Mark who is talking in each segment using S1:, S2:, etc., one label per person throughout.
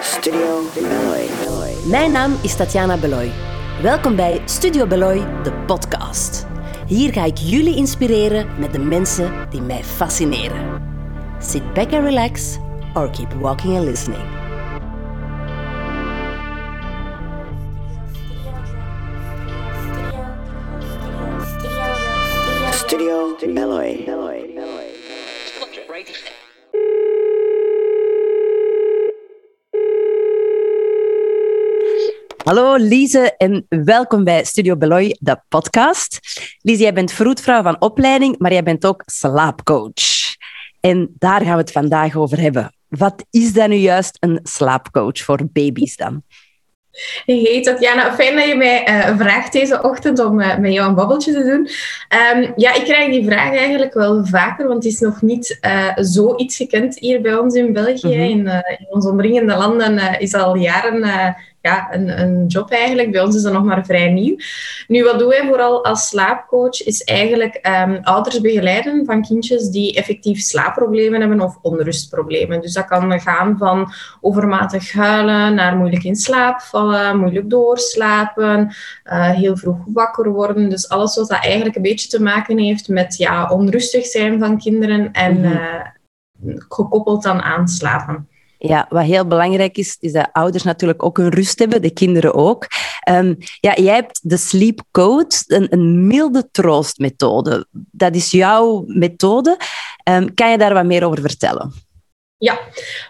S1: Studio Beloy.
S2: Mijn naam is Tatjana Beloy. Welkom bij Studio Beloy, de podcast. Hier ga ik jullie inspireren met de mensen die mij fascineren. Sit back and relax, or keep walking and listening. Hallo Lise en welkom bij Studio Beloy, de podcast. Lise, jij bent vroedvrouw van opleiding, maar jij bent ook slaapcoach. En daar gaan we het vandaag over hebben. Wat is dan nu juist een slaapcoach voor baby's dan?
S3: Hey Tatjana, fijn dat je mij uh, vraagt deze ochtend om uh, met jou een babbeltje te doen. Um, ja, ik krijg die vraag eigenlijk wel vaker, want het is nog niet uh, zoiets gekend hier bij ons in België. Mm -hmm. in, in, onze omringende landen is al jaren ja, een, een job eigenlijk. Bij ons is dat nog maar vrij nieuw. Nu, wat doen wij vooral als slaapcoach, is eigenlijk um, ouders begeleiden van kindjes die effectief slaapproblemen hebben of onrustproblemen. Dus dat kan gaan van overmatig huilen naar moeilijk in slaap vallen, moeilijk doorslapen, uh, heel vroeg wakker worden. Dus alles wat dat eigenlijk een beetje te maken heeft met ja, onrustig zijn van kinderen en -hmm. uh, gekoppeld dan aan slapen.
S2: Ja, wat heel belangrijk is, is dat ouders natuurlijk ook een rust hebben, de kinderen ook. Um, ja, jij hebt de Sleep Code, een, milde troostmethode. Dat is jouw methode. Um, kan je daar wat meer over vertellen?
S3: Ja,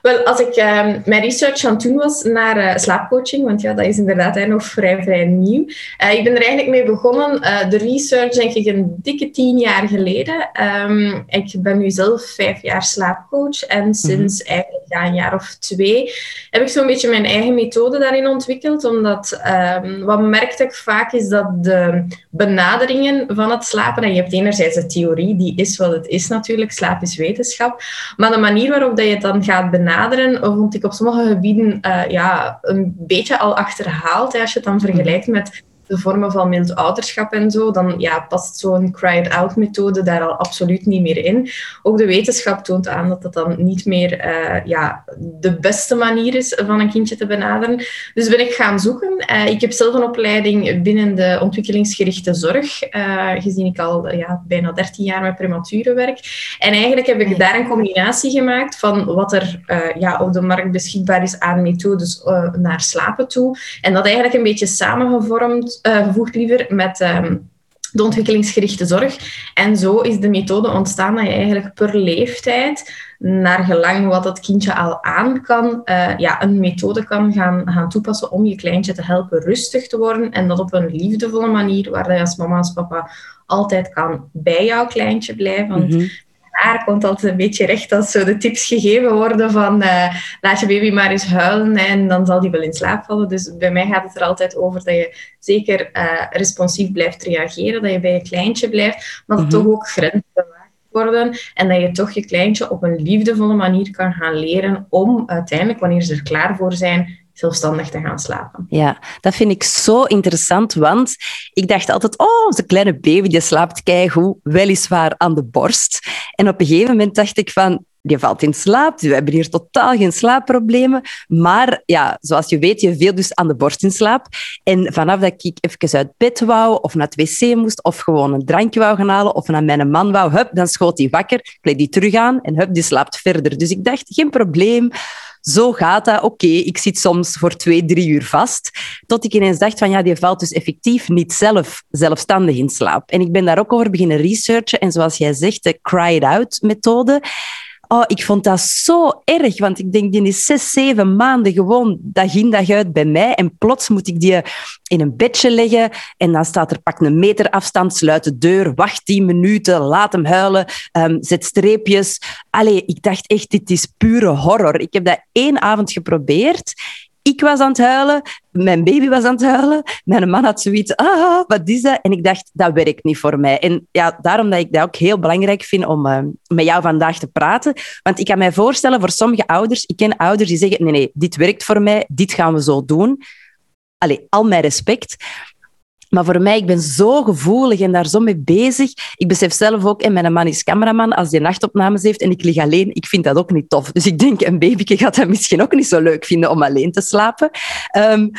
S3: wel, als ik uh, mijn research aan het doen was naar uh, slaapcoaching, want ja, dat is inderdaad hè, nog vrij, vrij nieuw. Uh, ik ben er eigenlijk mee begonnen, de research denk ik een dikke tien jaar geleden. Um, ik ben nu zelf vijf jaar slaapcoach en sinds mm -hmm. eigenlijk ja, een jaar of twee heb ik zo'n beetje mijn eigen methode daarin ontwikkeld, omdat um, wat merkte ik vaak is dat de benaderingen van het slapen, en je hebt enerzijds de theorie, die is wat het is natuurlijk, slaap is wetenschap, maar de manier waarop dat je dan gaat benaderen, vond ik op sommige gebieden uh, ja, een beetje al achterhaald. Als je het dan vergelijkt met de vormen van mild ouderschap en zo, dan ja, past zo'n cry-it-out methode daar al absoluut niet meer in. Ook de wetenschap toont aan dat dat dan niet meer uh, ja, de beste manier is van een kindje te benaderen. Dus ben ik gaan zoeken. Uh, ik heb zelf een opleiding binnen de ontwikkelingsgerichte zorg, uh, gezien ik al ja, bijna 13 jaar met prematuren werk. En eigenlijk heb ik daar een combinatie gemaakt van wat er ja, op de markt beschikbaar is aan methodes naar slapen toe. En dat eigenlijk een beetje samengevormd gevoegd liever met um, de ontwikkelingsgerichte zorg. En zo is de methode ontstaan dat je eigenlijk per leeftijd, naar gelang wat het kindje al aan kan, uh, ja, een methode kan gaan, gaan toepassen om je kleintje te helpen rustig te worden. En dat op een liefdevolle manier, waar je als mama als papa altijd kan bij jouw kleintje blijven. Want -hmm daar komt altijd een beetje recht als zo de tips gegeven worden van uh, laat je baby maar eens huilen en dan zal die wel in slaap vallen. Dus bij mij gaat het er altijd over dat je zeker uh, responsief blijft reageren, dat je bij je kleintje blijft, maar dat mm -hmm. toch ook grenzen bewaakt worden en dat je toch je kleintje op een liefdevolle manier kan gaan leren om uiteindelijk, wanneer ze er klaar voor zijn, zelfstandig te gaan slapen.
S2: Ja, dat vind ik zo interessant, want ik dacht altijd, oh, onze kleine baby die slaapt keigoed, weliswaar aan de borst. En op een gegeven moment dacht ik van, die valt in slaap, we hebben hier totaal geen slaapproblemen. Maar ja, zoals je weet, je viel dus aan de borst in slaap. En vanaf dat ik even uit bed wou, of naar het wc moest, of gewoon een drankje wou gaan halen, of naar mijn man wou, hup, dan schoot hij wakker, kleed die terug aan en hup, die slaapt verder. Dus ik dacht, geen probleem zo gaat dat. Oké, ik zit soms voor twee, drie uur vast. Tot ik ineens dacht van ja, die valt dus effectief niet zelf zelfstandig in slaap. En ik ben daar ook over beginnen researchen. En zoals jij zegt, de cry it out methode. Oh, ik vond dat zo erg, want ik denk, die is zes, zeven maanden gewoon dag in dag uit bij mij. En plots moet ik die in een bedje leggen en dan staat er pak een meter afstand, sluit de deur, wacht tien minuten, laat hem huilen, um, zet streepjes. Allee, ik dacht echt, dit is pure horror. Ik heb dat één avond geprobeerd. Ik was aan het huilen, mijn baby was aan het huilen, mijn man had zoiets, ah, wat is dat? En ik dacht, dat werkt niet voor mij. En ja, daarom dat ik dat ook heel belangrijk vind om uh, met jou vandaag te praten. Want ik kan mij voorstellen, voor sommige ouders, ik ken ouders die zeggen, nee, nee, dit werkt voor mij, dit gaan we zo doen. Allee, al mijn respect. Maar voor mij, ik ben zo gevoelig en daar zo mee bezig. Ik besef zelf ook, en mijn man is cameraman, als hij nachtopnames heeft en ik lig alleen, ik vind dat ook niet tof. Dus ik denk, een babyke gaat dat misschien ook niet zo leuk vinden om alleen te slapen. Um,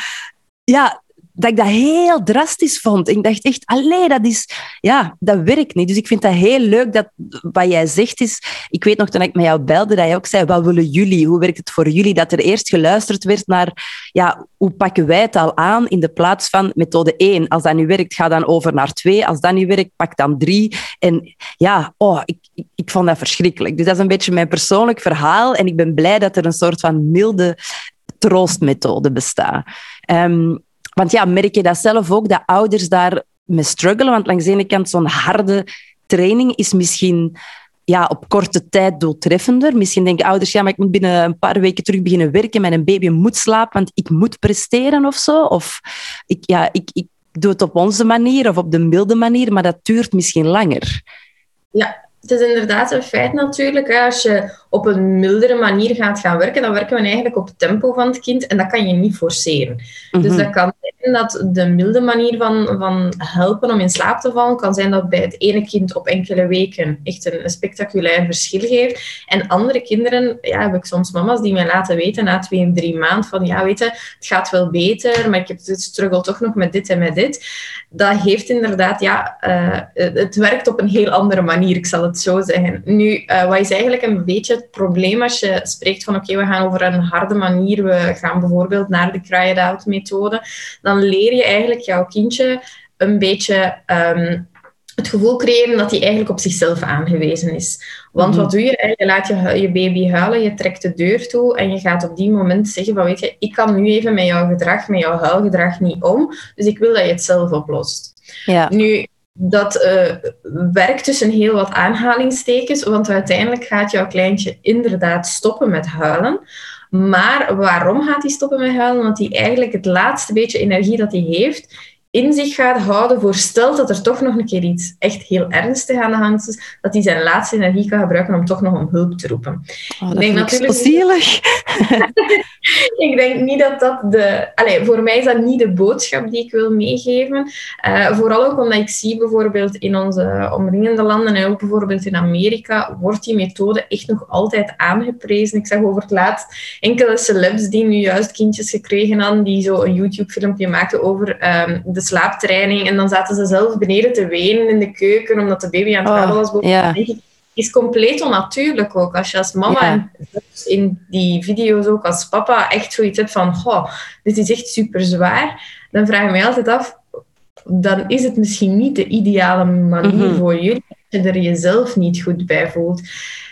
S2: ja, dat ik dat heel drastisch vond. Ik dacht echt, allee, dat is... Ja, dat werkt niet. Dus ik vind dat heel leuk dat wat jij zegt is... Ik weet nog toen ik met jou belde, dat je ook zei, wat willen jullie? Hoe werkt het voor jullie? Dat er eerst geluisterd werd naar, ja, hoe pakken wij het al aan in de plaats van methode 1. Als dat nu werkt, ga dan over naar 2. Als dat niet werkt, pak dan 3. En ja, oh, ik, ik, ik vond dat verschrikkelijk. Dus dat is een beetje mijn persoonlijk verhaal. En ik ben blij dat er een soort van milde troostmethode bestaat. Um, want ja, merk je dat zelf ook, dat ouders daar mee struggelen? Want langs de ene kant, zo'n harde training is misschien ja, op korte tijd doeltreffender. Misschien denken ouders, ja, maar ik moet binnen een paar weken terug beginnen werken. Mijn baby moet slapen, want ik moet presteren of zo. Of ik, ja, ik, ik doe het op onze manier of op de milde manier, maar dat duurt misschien langer.
S3: Ja, het is inderdaad een feit natuurlijk. Als je op een mildere manier gaat gaan werken, dan werken we eigenlijk op het tempo van het kind en dat kan je niet forceren. Dus mhm. dat kan dat de milde manier van, van helpen om in slaap te vallen, kan zijn dat bij het ene kind op enkele weken echt een, spectaculair verschil geeft. En andere kinderen, ja, heb ik soms mama's die mij laten weten na twee, drie maanden van ja, weet je, het gaat wel beter, maar ik heb het struggle toch nog met dit en met dit. Dat heeft inderdaad, ja, uh, het werkt op een heel andere manier, ik zal het zo zeggen. Nu, uh, wat is eigenlijk een beetje het probleem als je spreekt van oké, we gaan over een harde manier, we gaan bijvoorbeeld naar de cry-it-out methode, dan leer je eigenlijk jouw kindje een beetje um, het gevoel creëren dat hij eigenlijk op zichzelf aangewezen is. Want mhm. wat doe je? Je laat je, je baby huilen, je trekt de deur toe en je gaat op die moment zeggen van weet je, ik kan nu even met jouw gedrag, met jouw huilgedrag niet om, dus ik wil dat je het zelf oplost. Ja. Nu, dat uh, werkt tussen heel wat aanhalingstekens, want uiteindelijk gaat jouw kleintje inderdaad stoppen met huilen. Maar waarom gaat hij stoppen met huilen? Want hij eigenlijk het laatste beetje energie dat hij heeft, in zich gaat houden voor stel dat er toch nog een keer iets echt heel ernstigs aan de hand is, dat hij zijn laatste energie kan gebruiken om toch nog om hulp te roepen.
S2: Oh, dat ik denk natuurlijk zielig.
S3: ik denk niet dat dat de... Allez, voor mij is dat niet de boodschap die ik wil meegeven. Uh, vooral ook omdat ik zie bijvoorbeeld in onze omringende landen en ook bijvoorbeeld in Amerika, wordt die methode echt nog altijd aangeprezen. Ik zag over het laatst enkele celebs die nu juist kindjes gekregen hadden, die zo een YouTube-filmpje maakten over um, de slaaptraining. En dan zaten ze zelf beneden te wenen in de keuken, omdat de baby aan het huilen was. Boven Is compleet onnatuurlijk ook. Als je als mama in die video's ook als papa echt zoiets hebt van oh, dit is echt super zwaar, dan vraag ik altijd af, dan is het misschien niet de ideale manier mhm. voor jullie als je er jezelf niet goed bij voelt.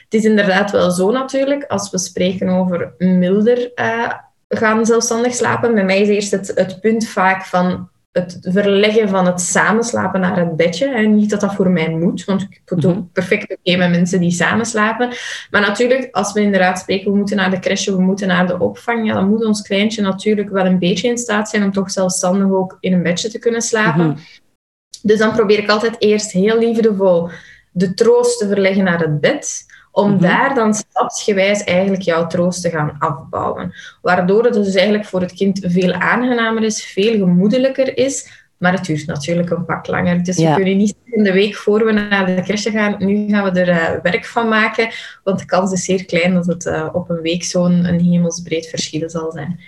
S3: Het is inderdaad wel zo natuurlijk, als we spreken over milder uh, gaan zelfstandig slapen. Bij mij is eerst het, het punt vaak van het verleggen van het samenslapen naar het bedje. En niet dat dat voor mij moet, want ik het ook mhm. perfect oké met mensen die samen slapen. Maar natuurlijk, als we inderdaad spreken, we moeten naar de crèche, we moeten naar de opvang, ja, dan moet ons kleintje natuurlijk wel een beetje in staat zijn om toch zelfstandig ook in een bedje te kunnen slapen. Mhm. Dus dan probeer ik altijd eerst heel liefdevol de troost te verleggen naar het bed om mhm. daar dan stapsgewijs eigenlijk jouw troost te gaan afbouwen. Waardoor het dus eigenlijk voor het kind veel aangenamer is, veel gemoedelijker is, maar het duurt natuurlijk een pak langer. Dus we kunnen niet in de week voor we naar de crèche gaan, nu gaan we er uh, werk van maken, want de kans is zeer klein dat het uh, op een week zo'n hemelsbreed verschil zal zijn.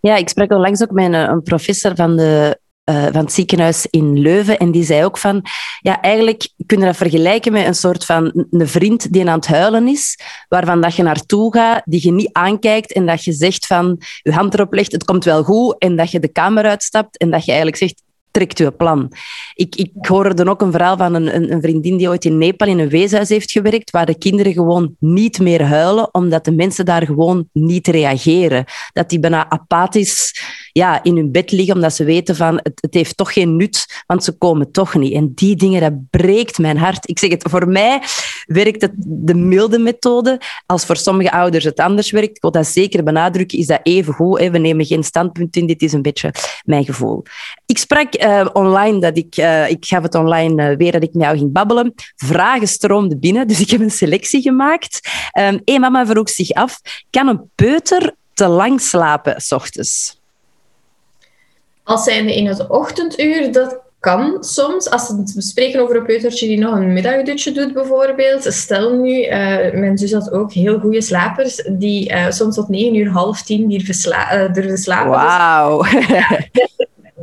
S2: Ja, ik sprak al langs ook met een, een professor van de uh, van het ziekenhuis in Leuven. En die zei ook van, ja, eigenlijk kunnen we dat vergelijken met een soort van een vriend die aan het huilen is, waarvan dat je naartoe gaat, die je niet aankijkt en dat je zegt van, je hand erop legt, het komt wel goed, en dat je de kamer uitstapt en dat je eigenlijk zegt, trekt uw plan. Ik, ik hoorde ook een verhaal van een, een, vriendin die ooit in Nepal in een weeshuis heeft gewerkt, waar de kinderen gewoon niet meer huilen, omdat de mensen daar gewoon niet reageren. Dat die bijna apathisch ja, in hun bed liggen, omdat ze weten van het, het heeft toch geen nut, want ze komen toch niet. En die dingen, dat breekt mijn hart. Ik zeg het, voor mij werkt het de milde methode. Als voor sommige ouders het anders werkt, ik wil dat zeker benadrukken, is dat even goed. We nemen geen standpunt in, dit is een beetje mijn gevoel. Ik sprak uh, online, dat ik, uh, ik gaf het online uh, weer dat ik met jou ging babbelen. Vragen stroomden binnen, dus ik heb een selectie gemaakt. Um, Eén mama vroeg zich af, kan een peuter te lang slapen s ochtends?
S3: Als zijnde in het ochtenduur, dat kan soms, als we spreken over een peutertje die nog een middagdutje doet bijvoorbeeld. Stel nu, uh, mijn zus had ook heel goede slapers, die uh, soms tot negen uur, half tien durven, sla uh, durven slapen.
S2: Wauw.
S3: Dus,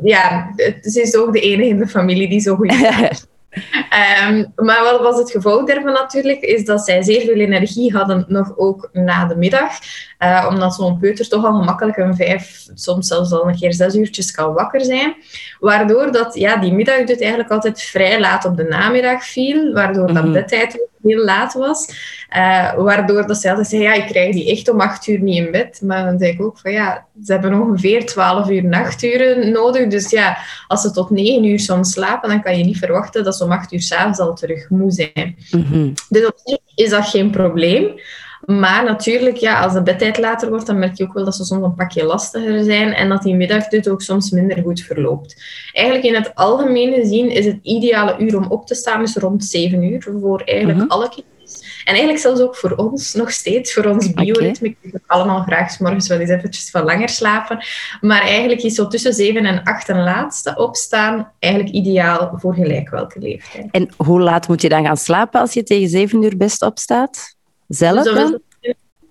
S3: ja, ze is ook de enige in de familie die zo goed is. Um, maar wat was het gevolg daarvan natuurlijk? Is dat zij zeer veel energie hadden, nog ook na de middag. Uh, omdat zo'n peuter toch al gemakkelijk een vijf, soms zelfs al een keer zes uurtjes kan wakker zijn. Waardoor dat, ja, die middagdut eigenlijk altijd vrij laat op de namiddag viel. Waardoor dat bedtijd heel laat was. Uh, waardoor dat ze altijd zei, ja, ik krijg die echt om acht uur niet in bed. Maar dan denk ik ook van, ja, ze hebben ongeveer twaalf uur nachturen nodig. Dus ja, als ze tot negen uur soms slapen, dan kan je niet verwachten dat ze om acht uur s'avonds al terug moe zijn. Mm -hmm. Dus op zich is dat geen probleem. Maar natuurlijk, ja, als de bedtijd later wordt, dan merk je ook wel dat ze soms een pakje lastiger zijn en dat die middagdut ook soms minder goed verloopt. Eigenlijk in het algemeen gezien is het ideale uur om op te staan is rond 7 uur voor eigenlijk mm -hmm. alle kinderen. En eigenlijk zelfs ook voor ons nog steeds, voor ons bioritme. Okay. Ik wil allemaal graag 's morgens wel eens eventjes van langer slapen. Maar eigenlijk is zo tussen 7 en 8 een laatste opstaan eigenlijk ideaal voor gelijk welke leeftijd.
S2: En hoe laat moet je dan gaan slapen als je tegen 7 uur best opstaat? Zelf
S3: dus
S2: dan?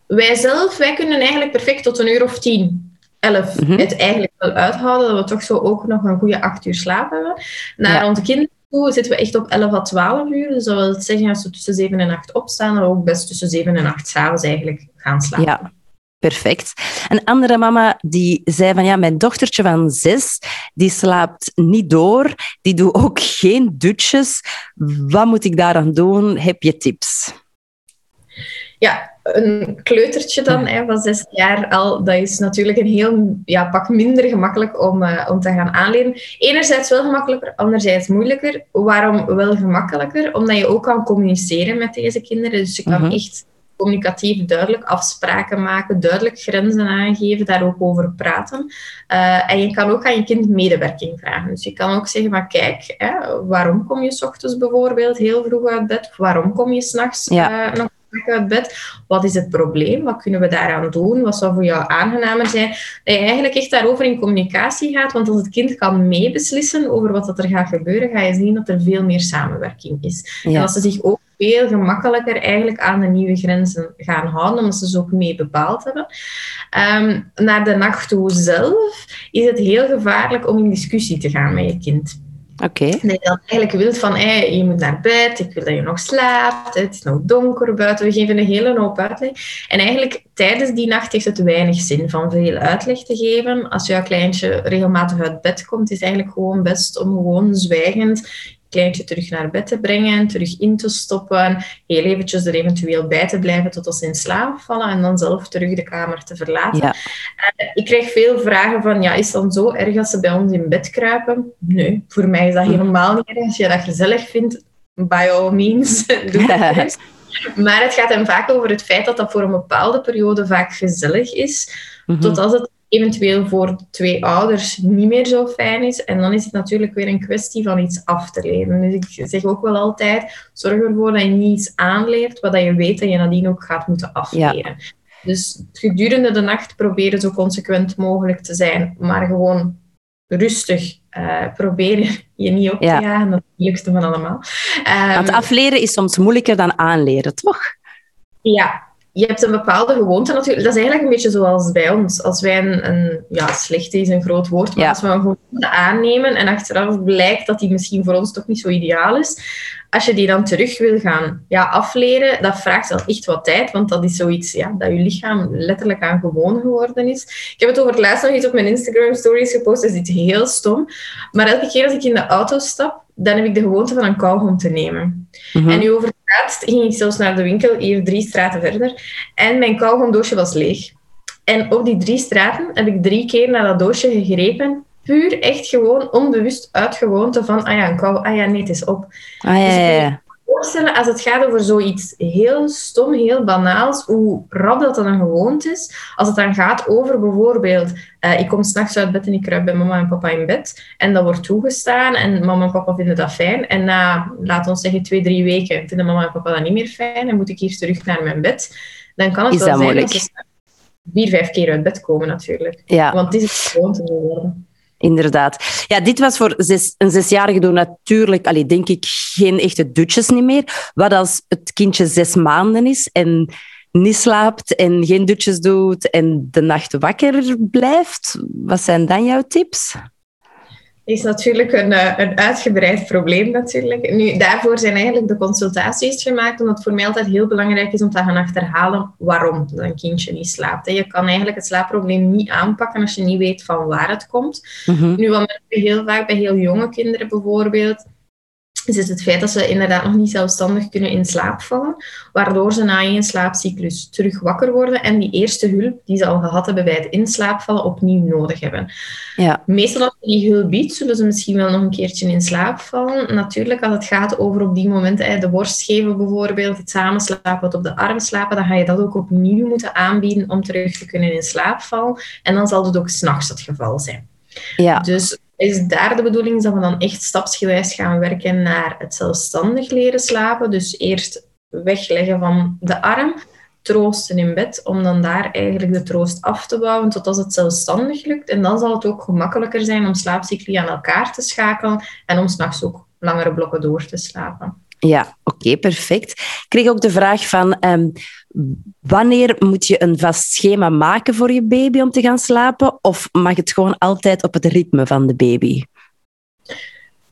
S3: Wij zelf, wij kunnen eigenlijk perfect tot een uur of tien, elf, mm -hmm. het eigenlijk wel uithouden, dat we toch zo ook nog een goede acht uur slaap hebben. Naar ja. onze kinderen toe zitten we echt op 11 à 12 uur. Dus dat wil zeggen, als we tussen 7 en 8 opstaan, dan ook best tussen 7 en 8 s'avonds eigenlijk gaan slapen.
S2: Ja. Perfect. Een andere mama die zei van ja, mijn dochtertje van zes, die slaapt niet door, die doet ook geen dutjes. Wat moet ik daaraan doen? Heb je tips?
S3: Ja, een kleutertje dan hè, van zes jaar al, dat is natuurlijk een heel ja, pak minder gemakkelijk om, uh, om te gaan aanleren. Enerzijds wel gemakkelijker, anderzijds moeilijker. Waarom wel gemakkelijker? Omdat je ook kan communiceren met deze kinderen. Dus je kan uh -huh. echt communicatief duidelijk afspraken maken, duidelijk grenzen aangeven, daar ook over praten. Uh, en je kan ook aan je kind medewerking vragen. Dus je kan ook zeggen, maar kijk, hè, waarom kom je s ochtends bijvoorbeeld heel vroeg uit bed? Waarom kom je s'nachts ja. uh, nog uit bed. Wat is het probleem? Wat kunnen we daaraan doen? Wat zou voor jou aangenamer zijn? Dat je eigenlijk echt daarover in communicatie gaat. Want als het kind kan meebeslissen over wat er gaat gebeuren, ga je zien dat er veel meer samenwerking is. Ja. En dat ze zich ook veel gemakkelijker eigenlijk aan de nieuwe grenzen gaan houden, omdat ze ze ook mee bepaald hebben. Um, naar de nacht toe zelf is het heel gevaarlijk om in discussie te gaan met je kind.
S2: Oké.
S3: Dat je eigenlijk wilt van, je moet naar bed, ik wil dat je nog slaapt, het is nog donker buiten, we geven een hele hoop uitleg. En eigenlijk tijdens die nacht heeft het weinig zin van veel uitleg te geven. Als jouw kleintje regelmatig uit bed komt, is het eigenlijk gewoon best om gewoon zwijgend kleintje terug naar bed te brengen, terug in te stoppen, heel eventjes er eventueel bij te blijven tot ze in slaap vallen en dan zelf terug de kamer te verlaten. Ja. Uh, ik krijg veel vragen van, ja, is het dan zo erg als ze bij ons in bed kruipen? Nee, voor mij is dat helemaal niet erg. Als je dat gezellig vindt, by all means, doe dat Maar het gaat hem vaak over het feit dat dat voor een bepaalde periode vaak gezellig is, mm -hmm. totdat het eventueel voor twee ouders niet meer zo fijn is. En dan is het natuurlijk weer een kwestie van iets af te leren. Dus ik zeg ook wel altijd, zorg ervoor dat je niet iets aanleert wat je weet dat je nadien ook gaat moeten afleren. Ja. Dus gedurende de nacht proberen zo consequent mogelijk te zijn, maar gewoon rustig uh, proberen je niet op te ja. jagen. Dat is het moeilijkste van allemaal.
S2: Um, Want afleren is soms moeilijker dan aanleren, toch?
S3: Ja, je hebt een bepaalde gewoonte natuurlijk. Dat is eigenlijk een beetje zoals bij ons. Als wij een, een ja, slechte is een groot woord, maar ja. als we een gewoonte aannemen en achteraf blijkt dat die misschien voor ons toch niet zo ideaal is, als je die dan terug wil gaan ja, afleren, dat vraagt wel echt wat tijd, want dat is zoiets ja, dat je lichaam letterlijk aan gewoon geworden is. Ik heb het over het laatst nog iets op mijn Instagram stories gepost, dat is iets heel stom. Maar elke keer als ik in de auto stap, dan heb ik de gewoonte van een kauwgom te nemen. Mm -hmm. En nu over laatst ging ik zelfs naar de winkel, hier drie straten verder, en mijn kauwgomdoosje was leeg. En op die drie straten heb ik drie keer naar dat doosje gegrepen puur echt gewoon onbewust uit gewoonte van, ah ja, een kou, ah ja, nee, het is op.
S2: Ah, ja, ja, ja.
S3: Voorstellen, als het gaat over zoiets heel stom, heel banaals, hoe rap dat dan een gewoonte is. Als het dan gaat over bijvoorbeeld, uh, ik kom s'nachts uit bed en ik kruip bij mama en papa in bed. En dat wordt toegestaan en mama en papa vinden dat fijn. En na, laten we zeggen, twee, drie weken vinden mama en papa dat niet meer fijn en moet ik hier terug naar mijn bed. Dan kan het wel zijn
S2: moeilijk?
S3: dat ze vier, vijf keer uit bed komen natuurlijk.
S2: Ja.
S3: Want het is een gewoonte geworden.
S2: Inderdaad. Ja, dit was voor een zesjarige natuurlijk, allee, denk ik, geen echte dutjes niet meer. Wat als het kindje zes maanden is en niet slaapt en geen dutjes doet en de nacht wakker blijft? Wat zijn dan jouw tips?
S3: Is natuurlijk een, eh, een uitgebreid probleem natuurlijk. Nu, daarvoor zijn eigenlijk de consultaties gemaakt, omdat het voor mij altijd heel belangrijk is om te gaan achterhalen waarom een kindje niet slaapt. Je kan eigenlijk het slaapprobleem niet aanpakken als je niet weet van waar het komt. Mhm. Nu, wat merken we heel vaak bij heel jonge kinderen bijvoorbeeld, is het, feit dat ze inderdaad nog niet zelfstandig kunnen in slaap vallen, waardoor ze na één slaapcyclus terug wakker worden en die eerste hulp die ze al gehad hebben bij het inslaapvallen opnieuw nodig hebben. Ja. Meestal als je die hulp biedt, zullen ze misschien wel nog een keertje in slaap vallen. Natuurlijk, als het gaat over op die momenten de borst geven bijvoorbeeld, het samenslapen, wat op de arm slapen, dan ga je dat ook opnieuw moeten aanbieden om terug te kunnen in slaap vallen. En dan zal het ook s'nachts het geval zijn. Ja. Dus is daar de bedoeling dat we dan echt stapsgewijs gaan werken naar het zelfstandig leren slapen. Dus eerst wegleggen van de arm, troosten in bed, om dan daar eigenlijk de troost af te bouwen tot als het zelfstandig lukt. En dan zal het ook gemakkelijker zijn om slaapcycli aan elkaar te schakelen en om s'nachts ook langere blokken door te slapen.
S2: Ja, oké, perfect. Ik kreeg ook de vraag van ehm, wanneer moet je een vast schema maken voor je baby om te gaan slapen? Of mag het gewoon altijd op het ritme van de baby?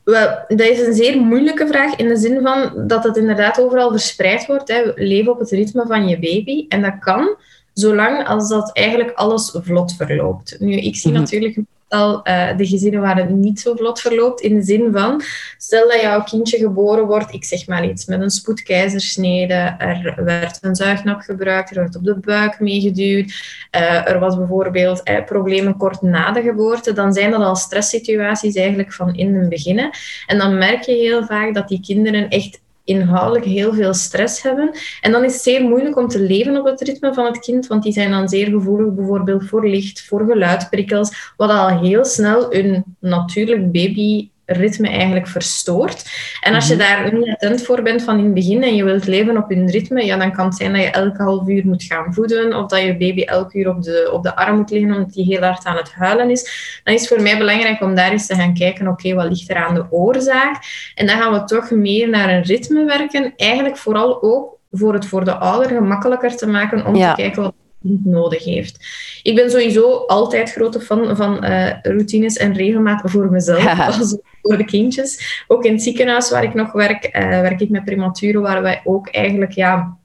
S3: Wel, dat is een zeer moeilijke vraag in de zin van dat het inderdaad overal verspreid wordt. Hè. Leven op het ritme van je baby. En dat kan zolang als dat eigenlijk alles vlot verloopt. Nu, ik zie mhm. natuurlijk al uh, de gezinnen waar het niet zo vlot verloopt. In de zin van, stel dat jouw kindje geboren wordt, ik zeg maar iets, met een spoedkeizersnede. Er werd een zuignap gebruikt, er werd op de buik meegeduwd. Uh, er was bijvoorbeeld uh, problemen kort na de geboorte. Dan zijn dat al stresssituaties eigenlijk van in het begin. En dan merk je heel vaak dat die kinderen echt inhoudelijk heel veel stress hebben. En dan is het zeer moeilijk om te leven op het ritme van het kind, want die zijn dan zeer gevoelig bijvoorbeeld voor licht, voor geluidprikkels, wat al heel snel een natuurlijk baby ritme eigenlijk verstoort. En als je mhm. daar niet attent voor bent van in het begin en je wilt leven op hun ritme, ja, dan kan het zijn dat je elke half uur moet gaan voeden of dat je baby elke uur op de, op de arm moet liggen omdat die heel hard aan het huilen is. Dan is het voor mij belangrijk om daar eens te gaan kijken, oké, wat ligt er aan de oorzaak? En dan gaan we toch meer naar een ritme werken, eigenlijk vooral ook voor het voor de ouder gemakkelijker te maken om te kijken wat kind nodig heeft. Ik ben sowieso altijd grote fan van uh, routines en regelmaat voor mezelf, als voor de kindjes. Ook in het ziekenhuis waar ik nog werk, uh, werk ik met prematuren, waar wij ook eigenlijk ja,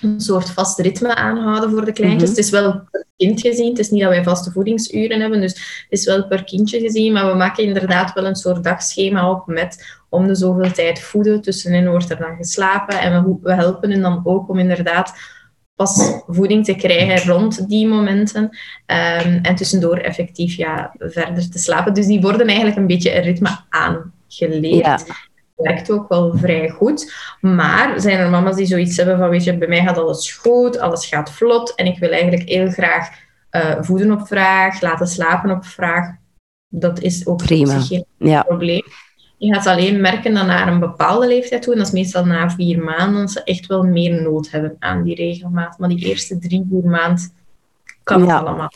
S3: een soort vast ritme aanhouden voor de kleintjes. Mhm. Het is wel per kind gezien, het is niet dat wij vaste voedingsuren hebben, dus het is wel per kindje gezien, maar we maken inderdaad wel een soort dagschema op met om de zoveel tijd voeden, tussenin wordt er dan geslapen en we, we helpen hen dan ook om inderdaad pas voeding te krijgen rond die momenten. Um, en tussendoor effectief ja, verder te slapen. Dus die worden eigenlijk een beetje een ritme aangeleerd. Ja. Werkt ook wel vrij goed. Maar zijn er mama's die zoiets hebben van, weet je, bij mij gaat alles goed, alles gaat vlot en ik wil eigenlijk heel graag uh, voeden op vraag, laten slapen op vraag. Dat is ook Prima. geen ja. probleem. Je gaat alleen merken dat naar een bepaalde leeftijd toe, en dat is meestal na vier maanden, ze echt wel meer nood hebben aan die regelmaat. Maar die eerste drie, vier maanden kan het allemaal.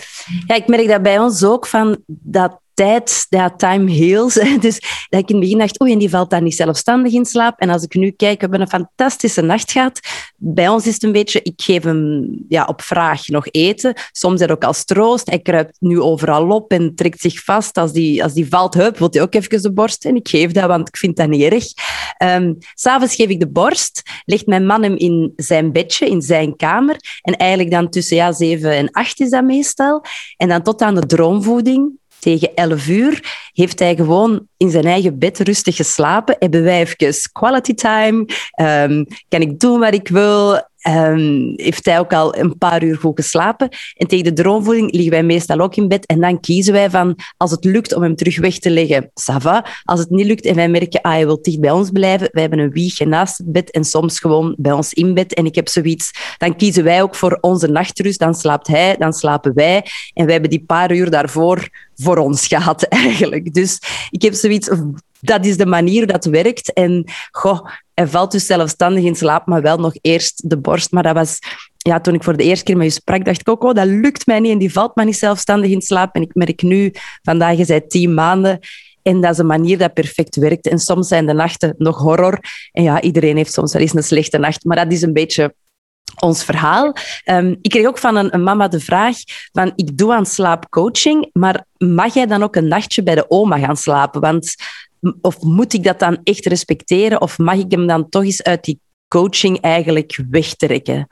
S2: Ja, ik merk dat bij ons ook van dat tijd, dat time heals. Dus dat ik in het begin dacht, oei, en die valt dan niet zelfstandig in slaap. En als ik nu kijk, we hebben een fantastische nacht gehad. Bij ons is het een beetje, ik geef hem ja, op vraag nog eten. Soms er ook als troost. Hij kruipt nu overal op en trekt zich vast. Als die, als die valt, hup, wil hij ook even de borst. En ik geef dat, want ik vind dat niet erg. Um, S'avonds geef ik de borst, legt mijn man hem in zijn bedje, in zijn kamer. En eigenlijk dan tussen ja, zeven en acht is dat meestal. En dan tot aan de droomvoeding tegen 11 uur heeft hij gewoon in zijn eigen bed rustig geslapen. Hebben wij even quality time? Um, kan ik doen wat ik wil? Um, heeft hij ook al een paar uur goed geslapen. En tegen de droomvoeding liggen wij meestal ook in bed. En dan kiezen wij van, als het lukt om hem terug weg te leggen, ça va. Als het niet lukt en wij merken, ah, hij wil dicht bij ons blijven, wij hebben een wiegje naast het bed en soms gewoon bij ons in bed. En ik heb zoiets, dan kiezen wij ook voor onze nachtrust. Dan slaapt hij, dan slapen wij. En wij hebben die paar uur daarvoor voor ons gehad, eigenlijk. Dus ik heb zoiets, dat is de manier dat werkt. En goh, hij valt dus zelfstandig in slaap, maar wel nog eerst de borst. Maar dat was, ja, toen ik voor de eerste keer met je sprak, dacht ik ook, oh, dat lukt mij niet en die valt maar niet zelfstandig in slaap. En ik merk nu, vandaag is hij tien maanden, en dat is een manier dat perfect werkt. En soms zijn de nachten nog horror. En ja, iedereen heeft soms wel eens een slechte nacht, maar dat is een beetje ons verhaal. Um, ik kreeg ook van een, een, mama de vraag van ik doe aan slaapcoaching, maar mag jij dan ook een nachtje bij de oma gaan slapen? Want of moet ik dat dan echt respecteren of mag ik hem dan toch eens uit die coaching eigenlijk wegtrekken?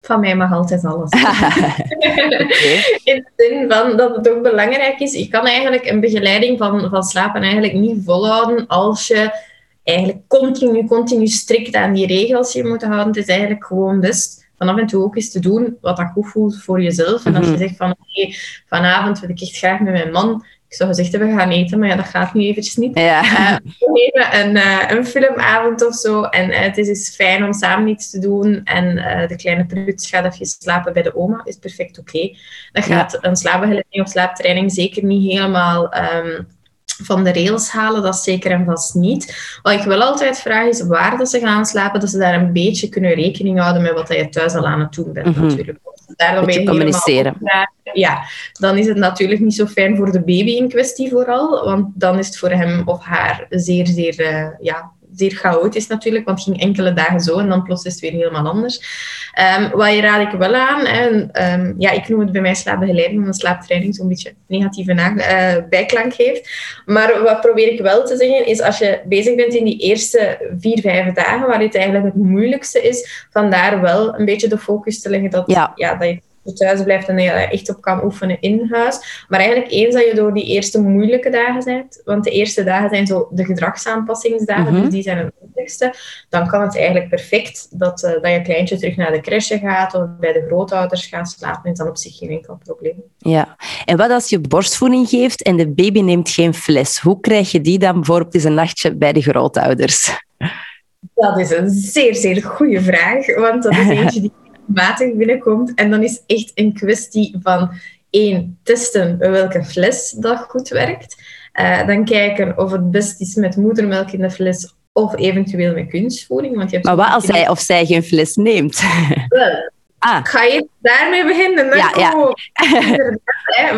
S3: Van mij mag altijd alles. In de zin van dat het ook belangrijk is. Je kan eigenlijk een begeleiding van, van slapen eigenlijk niet volhouden als je eigenlijk continu, continu strikt aan die regels je moet houden. Het is eigenlijk gewoon best van af en toe ook eens te doen wat dat goed voelt voor jezelf. En als je mhm. zegt van oké, vanavond wil ik echt graag met mijn man ik zou gezegd hebben, we gaan eten, maar ja, dat gaat nu eventjes niet.
S2: Ja. Uh,
S3: we een, uh, een filmavond of zo. En uh, het is dus fijn om samen iets te doen. En de kleine prut gaat even slapen bij de oma. Is perfect oké. Okay. Dan gaat ja. een slaapbegeleiding of slaaptraining zeker niet helemaal... Um, van de rails halen, dat zeker en vast niet. Wat ik wel altijd vraag is waar dat ze gaan slapen, dat ze daar een beetje kunnen rekening houden met wat je thuis al aan het doen bent, mm -hmm. natuurlijk.
S2: Daar dan communiceren.
S3: Ja, dan is het natuurlijk niet zo fijn voor de baby in kwestie vooral, want dan is het voor hem of haar zeer, zeer uh, ja, zeer chaotisch natuurlijk, want het ging enkele dagen zo en dan plots is het weer helemaal anders. Um, wat je raad ik wel aan, hè, um, ja, ik noem het bij mij slaapbegeleiding, omdat slaaptraining zo'n beetje negatieve uh, bijklank heeft. Maar wat probeer ik wel te zeggen, is als je bezig bent in die eerste vier, vijf dagen, waar het eigenlijk het moeilijkste is, vandaar wel een beetje de focus te leggen dat, ja. Ja, dat je thuis blijft en dat je echt op kan oefenen in huis. Maar eigenlijk eens dat je door die eerste moeilijke dagen bent, want de eerste dagen zijn zo de gedragsaanpassingsdagen, mm dus die zijn het moeilijkste, dan kan het eigenlijk perfect dat, uh, dat je kleintje terug naar de crèche gaat of bij de grootouders gaat slapen, is dan op zich geen enkel probleem.
S2: Ja, en wat als je borstvoeding geeft en de baby neemt geen fles? Hoe krijg je die dan bijvoorbeeld eens een nachtje bij de grootouders?
S3: Dat is een zeer, zeer goede vraag, want dat is eentje die matig binnenkomt. En dan is echt een kwestie van één, testen welke fles dat goed werkt. Uh, dan kijken of het best is met moedermelk in de fles of eventueel met kunstvoeding. Want je hebt
S2: maar wat als hij of zij geen fles neemt?
S3: Wel, ah. Ga je daarmee beginnen? Dan
S2: ja, ja.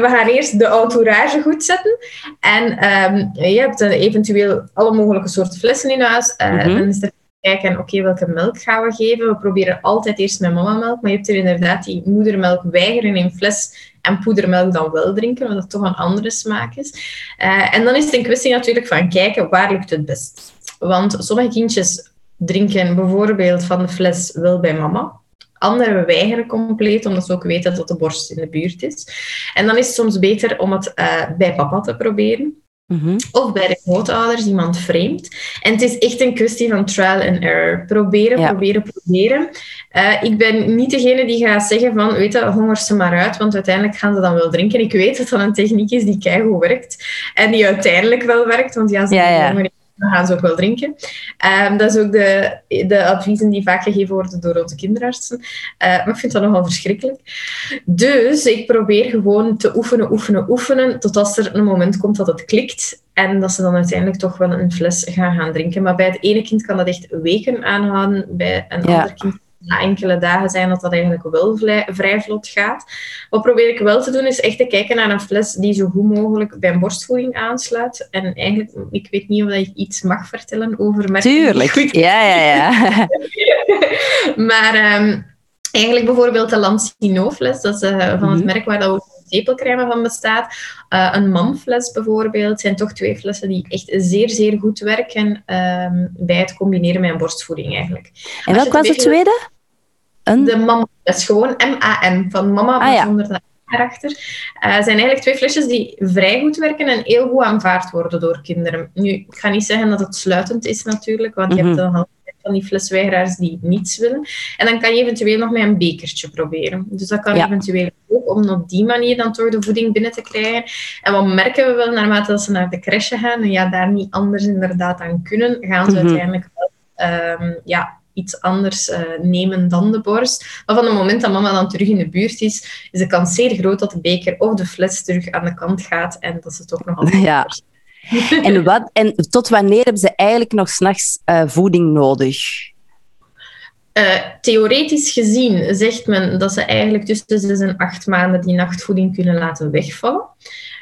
S3: We gaan eerst de entourage goed zetten. En um, je hebt eventueel alle mogelijke soorten flessen in huis. Uh, mm -hmm. Dan is er kijken, oké, welke melk gaan we geven? We proberen altijd eerst met mamamelk, maar je hebt er inderdaad die moedermelk weigeren in fles en poedermelk dan wel drinken, omdat het toch een andere smaak is. Uh, en dan is het een kwestie natuurlijk van kijken, waar lukt het best? Want sommige kindjes drinken bijvoorbeeld van de fles wel bij mama. Anderen weigeren compleet, omdat ze ook weten dat de borst in de buurt is. En dan is het soms beter om het uh, bij papa te proberen. Mhm. Of bij de grootouders, iemand vreemd. En het is echt een kwestie van trial and error. Proberen, proberen, proberen. Uh, ik ben niet degene die gaat zeggen van, weet je, honger ze maar uit, want uiteindelijk gaan ze dan wel drinken. Ik weet dat dat een techniek is die keigoed werkt. En die uiteindelijk wel werkt, want ja, ze ja, ja dan gaan ze ook wel drinken. Um, dat is ook de, de adviezen die vaak gegeven worden door onze kinderartsen. Uh, maar ik vind dat nogal verschrikkelijk. Dus ik probeer gewoon te oefenen, oefenen, oefenen, tot als er een moment komt dat het klikt en dat ze dan uiteindelijk toch wel een fles gaan gaan drinken. Maar bij het ene kind kan dat echt weken aanhouden, bij een ander kind na enkele dagen zijn dat dat eigenlijk wel vrij, vlot gaat. Wat probeer ik wel te doen, is echt te kijken naar een fles die zo goed mogelijk bij borstvoeding aansluit. En eigenlijk, ik weet niet of ik iets mag vertellen over
S2: merken. Tuurlijk, ja, ja, ja.
S3: maar um, eigenlijk bijvoorbeeld de Lancino-fles, dat is uh, van het mhm. merk waar dat ook tepelcrème van bestaat. Uh, een manfles bijvoorbeeld, zijn toch twee flessen die echt zeer, zeer goed werken um, bij het combineren met een borstvoeding eigenlijk.
S2: En welk was het tweede?
S3: Een... De mam-fles, gewoon M-A-M, van mama, ah, zonder de erachter. Uh, zijn eigenlijk twee flesjes die vrij goed werken en heel goed aanvaard worden door kinderen. Nu, ik ga niet zeggen dat het sluitend is natuurlijk, want je hebt mhm. een van die flesweigeraars die niets willen. En dan kan je eventueel nog met een bekertje proberen. Dus dat kan eventueel ook, om op die manier dan toch de voeding binnen te krijgen. En wat merken we wel, naarmate dat ze naar de crèche gaan, en ja, daar niet anders inderdaad aan kunnen, gaan ze mhm. uiteindelijk wel um, ja, iets anders uh, nemen dan de borst. Maar van het moment dat mama dan terug in de buurt is, is de kans zeer groot dat de beker of de fles terug aan de kant gaat en dat ze toch nog altijd
S2: ja. En, wat, en tot wanneer hebben ze eigenlijk nog s'nachts uh, voeding nodig?
S3: Uh, theoretisch gezien zegt men dat ze eigenlijk tussen zes en acht maanden die nachtvoeding kunnen laten wegvallen.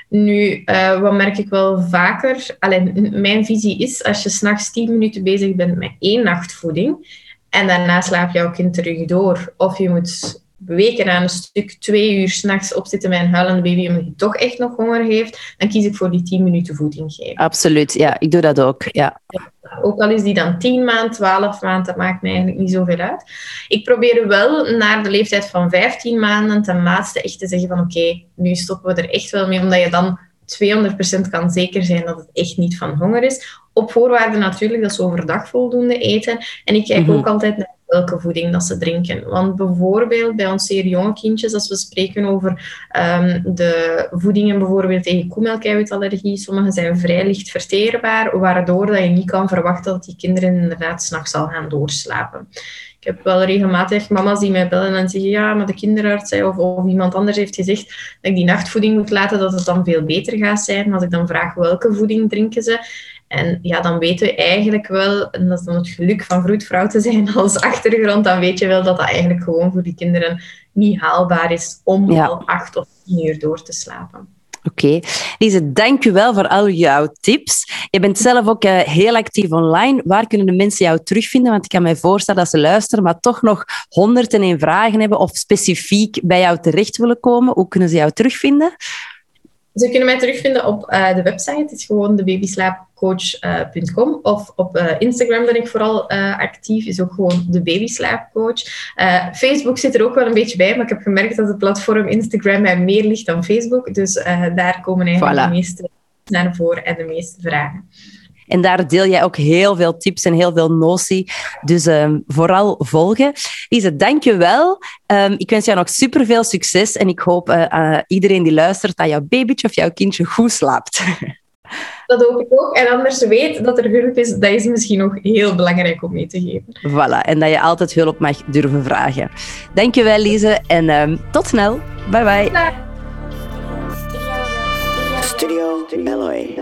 S3: Nu, uh, wat merk ik wel vaker? Alleen, mijn visie is, als je s'nachts tien minuten bezig bent met één nachtvoeding en daarna slaapt jouw kind terug door, of je moet weken aan een stuk twee uur s'nachts opzitten met een huilende baby omdat hij toch echt nog honger heeft, dan kies ik voor die tien minuten voeding geven.
S2: Absoluut, ja. Ik doe dat ook, ja.
S3: Ook al is die dan 10 maand, 12 maand, dat maakt mij eigenlijk niet zoveel uit. Ik probeer wel naar de leeftijd van 15 maanden ten laatste echt te zeggen van oké, nu stoppen we er echt wel mee, omdat je dan 200% kan zeker zijn dat het echt niet van honger is. Op voorwaarde natuurlijk dat ze overdag voldoende eten. En ik kijk mhm. ook altijd naar welke voeding dat ze drinken. Want bijvoorbeeld bij ons zeer jonge kindjes, als we spreken over um, de voedingen bijvoorbeeld tegen koemelkeiwitallergie, sommige zijn vrij licht verteerbaar, waardoor dat je niet kan verwachten dat die kinderen inderdaad s'nachts zal gaan doorslapen. Ik heb wel regelmatig mama's die mij bellen en zeggen, ja, maar de kinderarts zei, of, of iemand anders heeft gezegd dat ik die nachtvoeding moet laten, dat het dan veel beter gaat zijn. als ik dan vraag welke voeding drinken ze, en ja, dan weten we eigenlijk wel, en dat is dan het geluk van vroedvrouw te zijn als achtergrond, dan weet je wel dat dat eigenlijk gewoon voor die kinderen niet haalbaar is om al acht of tien uur door te slapen.
S2: Oké. Okay. Lise, dank je wel voor al jouw tips. Je bent zelf ook uh, heel actief online. Waar kunnen de mensen jou terugvinden? Want ik kan me voorstellen dat ze luisteren, maar toch nog 101 vragen hebben of specifiek bij jou terecht willen komen. Hoe kunnen ze jou terugvinden?
S3: Ze kunnen mij terugvinden op uh, de website. Het is gewoon de babyslaapcoach.com. of op uh, Instagram ben ik vooral uh, actief. Is ook gewoon de babyslaapcoach. Facebook zit er ook wel een beetje bij. Maar ik heb gemerkt dat het platform Instagram mij meer ligt dan Facebook. Dus daar komen eigenlijk de meeste naar voren en de meeste vragen.
S2: En daar deel jij ook heel veel tips en heel veel notie. Dus um, vooral volgen. Lise, dank je wel. Um, ik wens jou nog superveel succes. En ik hoop uh, uh, iedereen die luistert dat jouw babytje of jouw kindje goed slaapt.
S3: Dat hoop ik ook. En anders weet dat er hulp is, dat is misschien nog heel belangrijk om mee te geven.
S2: Voilà, en dat je altijd hulp mag durven vragen. Dankjewel, Lise. En um, tot snel. Bye bye.
S1: Studio Meloy.